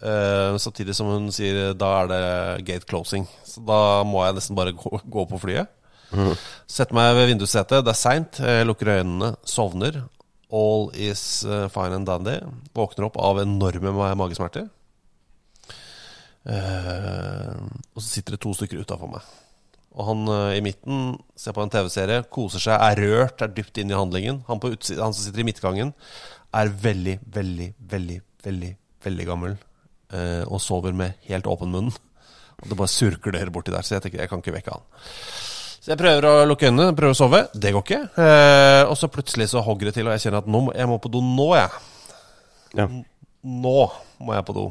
Eh, samtidig som hun sier da er det gate closing. Så da må jeg nesten bare gå, gå på flyet. Mm. Setter meg ved vindussetet. Det er seint. Lukker øynene, sovner. All is eh, fine and dandy. Våkner opp av enorme magesmerter. Uh, og så sitter det to stykker utafor meg. Og han uh, i midten ser på en TV-serie, koser seg, er rørt, er dypt inn i handlingen. Han, på utsiden, han som sitter i midtgangen, er veldig, veldig, veldig, veldig veldig gammel eh, og sover med helt åpen munn. Og det bare surkler borti der, så jeg tenker jeg kan ikke vekke han. Så jeg prøver å lukke øynene, prøver å sove. Det går ikke. Eh, og så plutselig så hogger det til, og jeg kjenner at nå jeg må på do nå, jeg. Ja. Nå må jeg på do.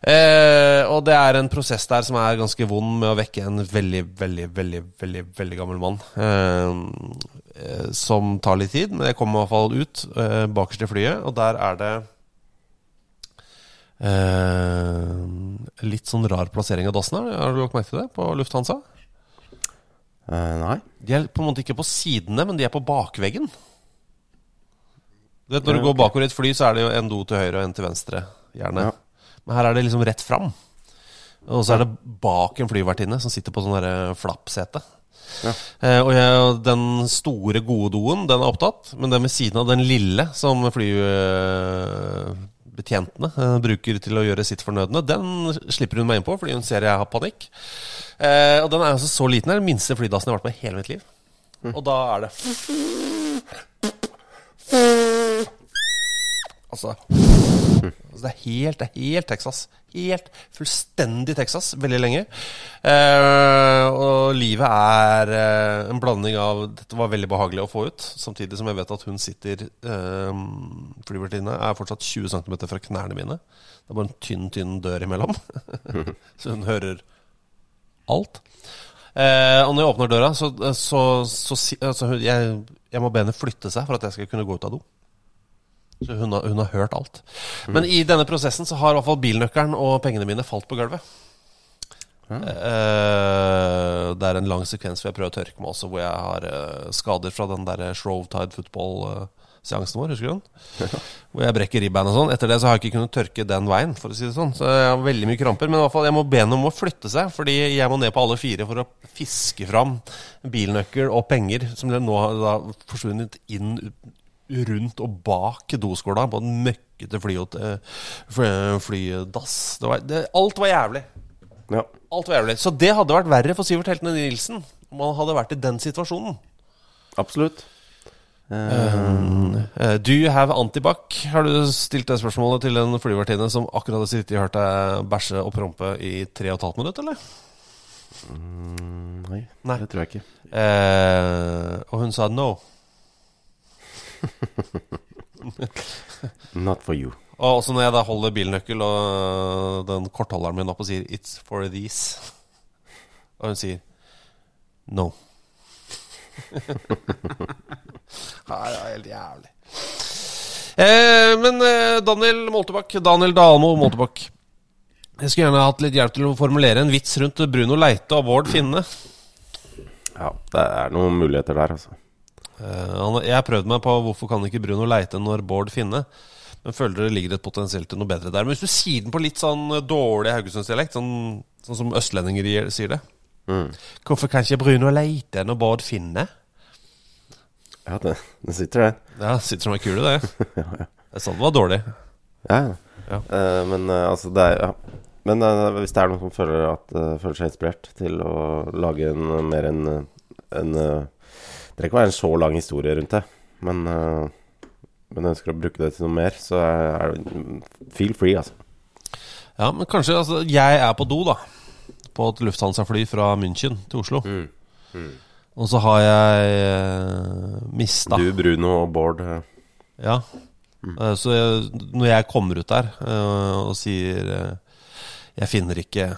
Eh, og det er en prosess der som er ganske vond med å vekke en veldig, veldig, veldig veldig, veldig gammel mann. Eh, eh, som tar litt tid, men jeg kommer i hvert fall ut eh, bakerst i flyet, og der er det eh, litt sånn rar plassering av dassen her. Har du lagt merke til det på Lufthansa? Eh, nei. De er på en måte ikke på sidene, men de er på bakveggen. Du vet, Når du går bakover i et fly, så er det jo en do til høyre og en til venstre. Gjerne. Ja. Men her er det liksom rett fram. Og så er det bak en flyvertinne som sitter på sånn derre flappsete. Ja. Eh, og jeg, den store, gode doen, den er opptatt. Men den ved siden av den lille som flybetjentene eh, bruker til å gjøre sitt fornødne, den slipper hun meg inn på fordi hun ser jeg har panikk. Eh, og den er altså så liten. Det er den minste flydassen jeg har vært med i hele mitt liv. Og da er det Altså Altså, det er helt, det er helt Texas. Helt fullstendig Texas veldig lenge. Eh, og livet er eh, en blanding av Dette var veldig behagelig å få ut, samtidig som jeg vet at hun sitter eh, Flyvertinne er fortsatt 20 cm fra knærne mine. Det er bare en tynn, tynn dør imellom. så hun hører alt. Eh, og når jeg åpner døra, så, så, så, så altså, jeg, jeg må be henne flytte seg for at jeg skal kunne gå ut av do. Så hun har, hun har hørt alt. Men i denne prosessen så har i hvert fall bilnøkkelen og pengene mine falt på gulvet. Eh, det er en lang sekvens hvor jeg prøver å tørke meg også, hvor jeg har uh, skader fra den der Shrovetide football-seansen vår. Husker du den? Hvor jeg brekker ribbein og sånn. Etter det så har jeg ikke kunnet tørke den veien, for å si det sånn. Så jeg har veldig mye kramper. Men i hvert fall, jeg må be henne om å flytte seg, fordi jeg må ned på alle fire for å fiske fram bilnøkkel og penger, som nå har forsvunnet inn rundt og bak doskåla på en møkkete eh, fly- flydass. Det var, det, alt var jævlig. Ja. Alt var jævlig. Så det hadde vært verre for Sivert Heltene Nilsen om han hadde vært i den situasjonen. Absolutt. Um, uh, do you have antibac? Har du stilt det spørsmålet til en flyvertinne som akkurat hadde sittet og hørt deg bæsje og prompe i tre og et halvt minutt, eller? Mm, nei, Nei. det tror jeg ikke. Uh, og hun sa no. Not for you. Og også når jeg da holder bilnøkkel og den kortholderen min opp og sier 'It's for these', og hun sier 'no'. Her er helt jævlig. Eh, men eh, Daniel Moltebakk, Daniel Dalmo Moltebakk, Jeg skulle gjerne hatt litt hjelp til å formulere en vits rundt Bruno Leite og Bård Finne. Ja, det er noen muligheter der, altså. Eh, jeg har prøvd meg på hvorfor kan ikke Bruno leite når Bård finne. Men føler det ligger et potensielt til noe bedre der. Men hvis du sier den på litt sånn eh, dårlig haugesundsdialekt, sånn, sånn som østlendinger sier det Mm. Hvorfor kan ikke Bruno leite når Bård finne? Ja, det, det sitter der. Ja, sitter som ei kule, det. Jeg sa det var dårlig. Ja, Ja. Uh, men uh, altså, det er ja. Men uh, hvis det er noen som føler, at, føler seg inspirert til å lage en mer mer en, en Det trenger ikke være en så lang historie rundt det, men uh, men ønsker å bruke det til noe mer, så er, det Feel free, altså. Ja, men kanskje altså, Jeg er på do, da. På et Lufthansa-fly fra München til Oslo. Og så har jeg uh, mista Du, Bruno og Bård eh, Ja. Eh, Så jeg, når jeg kommer ut der eh, og sier eh, Jeg finner ikke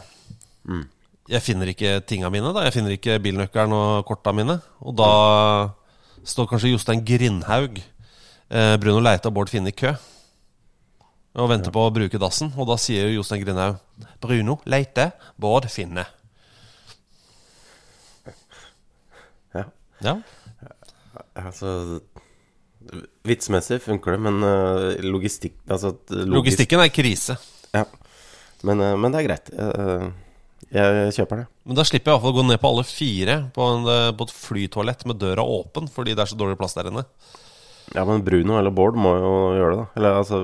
Mm. Jeg finner ikke tinga mine, da. Jeg finner ikke bilnøkkelen og korta mine. Og da står kanskje Jostein Grindhaug, eh, Bruno Leite og Bård Finne i kø. Og venter på å bruke dassen. Og da sier jo Jostein Grindhaug Bruno Leite, Bård Finne. Ja. Ja. Altså Vitsmessig funker det, men eh, logistikk altså, logis- Logistikken er krise. Ja. Men, eh, men det er greit. Eh, jeg kjøper det. Men da slipper jeg i hvert fall å gå ned på alle fire på, en, eh, på et flytoalett med døra åpen, fordi det er så dårlig plass der inne. Ja, men Bruno eller Bård må jo gjøre det, da. Eller altså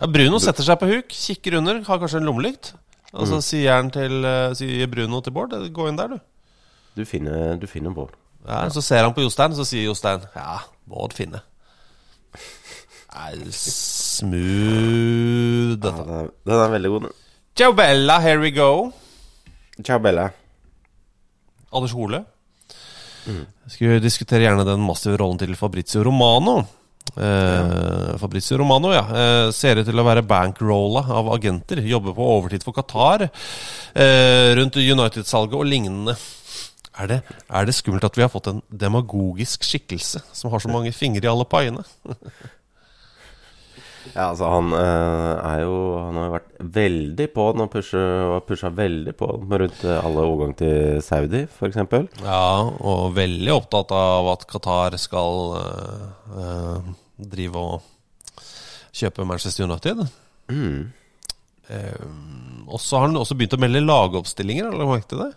Ja, Bruno setter seg på huk, kikker under, har kanskje en lommelykt. Og så Mm. sier, han til, eh, sier Bruno til Bård Gå inn der, du. Du finner, du finner Bård. Ja, Så ser han på Jostein, så sier Jostein Ja, Bård finner'. Er smooth, Ja, den, er, den er veldig god, den. Ciao Bella, here we go. Ciao, Bella. Anders Hole. Skulle diskutere gjerne den massive rollen til Fabrizio Romano. Eh, Fabrizio Romano ja eh, ser ut til å være bankrolla av agenter. Jobber på overtid for Qatar. Eh, rundt United-salget og lignende. Er det, er det skummelt at vi har fått en demagogisk skikkelse som har så mange fingre i alle paiene? Ja, altså han eh, er jo Han har jo vært veldig på den og pusha veldig på den rundt eh, alle overgang til Saudi, f.eks. Ja, og veldig opptatt av at Qatar skal eh, drive og kjøpe Manchester United. Mm. Eh, og så har han også begynt å melde lagoppstillinger, har du merket det?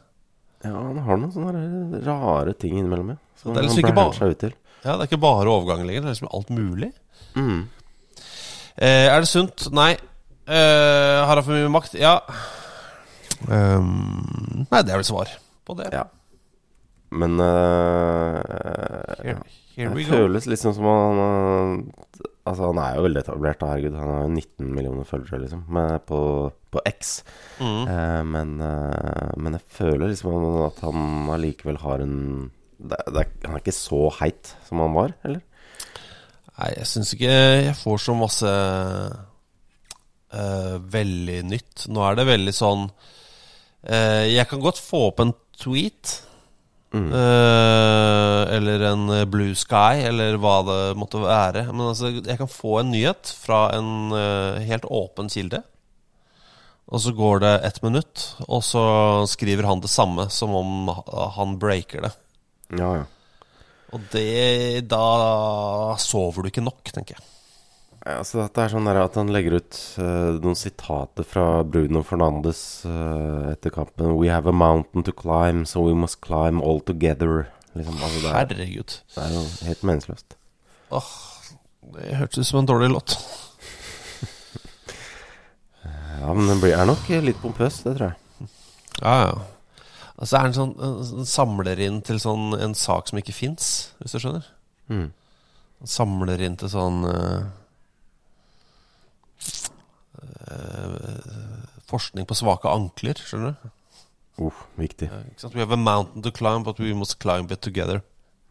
Ja, han har noen sånne rare ting innimellom, ja. Som Det er liksom han seg ut til. Ja, det er ikke bare overgang lenger, det er liksom alt mulig. Mm. Eh, er det sunt? Nei. Eh, har han for mye makt? Ja. Um, nei, det er vel svar på det. Ja. Men uh, Here, here Det go. føles liksom som han Altså, han er jo veldig etablert, herregud. Han har jo 19 millioner følgere, liksom, med, på, på X. Mm. Uh, men, men jeg føler liksom at han allikevel har en det, det, Han er ikke så heit som han var, eller? Nei, jeg syns ikke jeg får så masse uh, veldig nytt. Nå er det veldig sånn uh, Jeg kan godt få opp en tweet. Mm. Uh, eller en blue sky, eller hva det måtte være. Men altså, jeg kan få en nyhet fra en helt åpen kilde. Og så går det ett minutt, og så skriver han det samme som om han breaker det. Ja, ja. Og det Da sover du ikke nok, tenker jeg. Ja, så dette er sånn der at han legger ut uh, noen sitater fra Bruno Fernandes uh, etter kampen. We have a mountain to climb, so we must climb all together. Liksom, altså det, er, Herregud. det er jo helt meningsløst. Åh, det hørtes ut som en dårlig låt. Ja, men den blir, er nok litt pompøs, det tror jeg. Ja, ja. Altså er den sånn Den samler inn til sånn en sak som ikke fins, hvis du skjønner. Mm. Samler inn til sånn uh, uh, Forskning på svake ankler, skjønner du? Uh, viktig. Ja, ikke sant? We have a mountain to climb, but we must climb it together.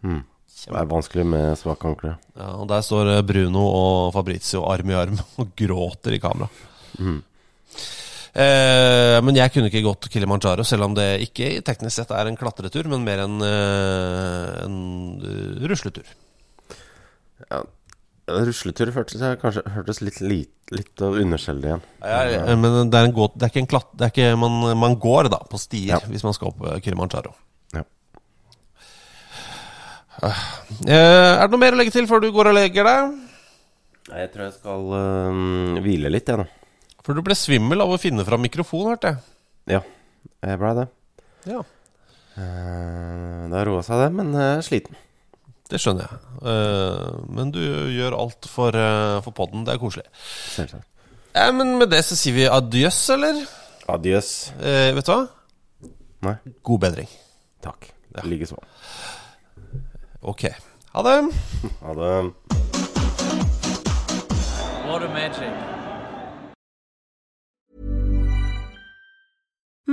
Mm. Det er vanskelig med svake ankler. Ja, og Der står eh, Bruno og Fabrizio arm i arm og gråter i kamera. Mm. Eh, men jeg kunne ikke gått Kilimanjaro, selv om det ikke teknisk sett er en klatretur, men mer en, eh, en eh, rusletur. Ja, Rusletur hørtes, kanskje, hørtes litt, litt, litt underskjellig igjen. Ja, Men det er, en gåt, det er ikke en klatt... Det er ikke, man, man går da på stier Ja. hvis man skal opp Kilimanjaro. Ja. Eh, er det noe mer å legge til før du går og legger deg? Nei, Jeg tror jeg skal øh, hvile litt, jeg, nå. For du ble svimmel av å finne fram mikrofon, hørte jeg. Ja, jeg blei det. Ja. Eh, det har roa seg, det, men jeg er sliten. Det skjønner jeg. Eh, men du gjør alt for, for podden. Det er koselig. Selvsagt. Eh, men med det så sier vi adjøs, eller? Adjøs. Eh, vet du hva? Nei, God bedring. takk. Likeså. Ok. Ha det. Ha det. What a magic.